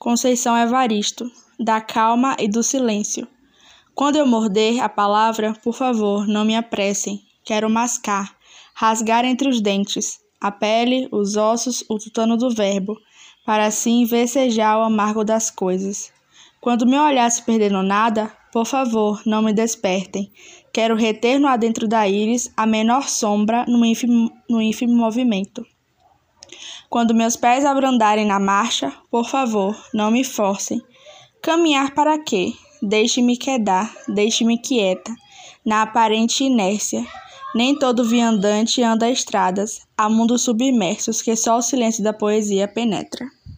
Conceição Evaristo, da calma e do silêncio. Quando eu morder a palavra, por favor, não me apressem. Quero mascar, rasgar entre os dentes, a pele, os ossos, o tutano do verbo, para assim vecejar o amargo das coisas. Quando meu olhar se perder no nada, por favor, não me despertem. Quero reter no adentro da íris a menor sombra no ínfimo, no ínfimo movimento. Quando meus pés abrandarem na marcha, por favor, não me forcem. Caminhar para quê? Deixe-me quedar, deixe-me quieta, na aparente inércia. Nem todo viandante anda estradas, há mundos submersos que só o silêncio da poesia penetra.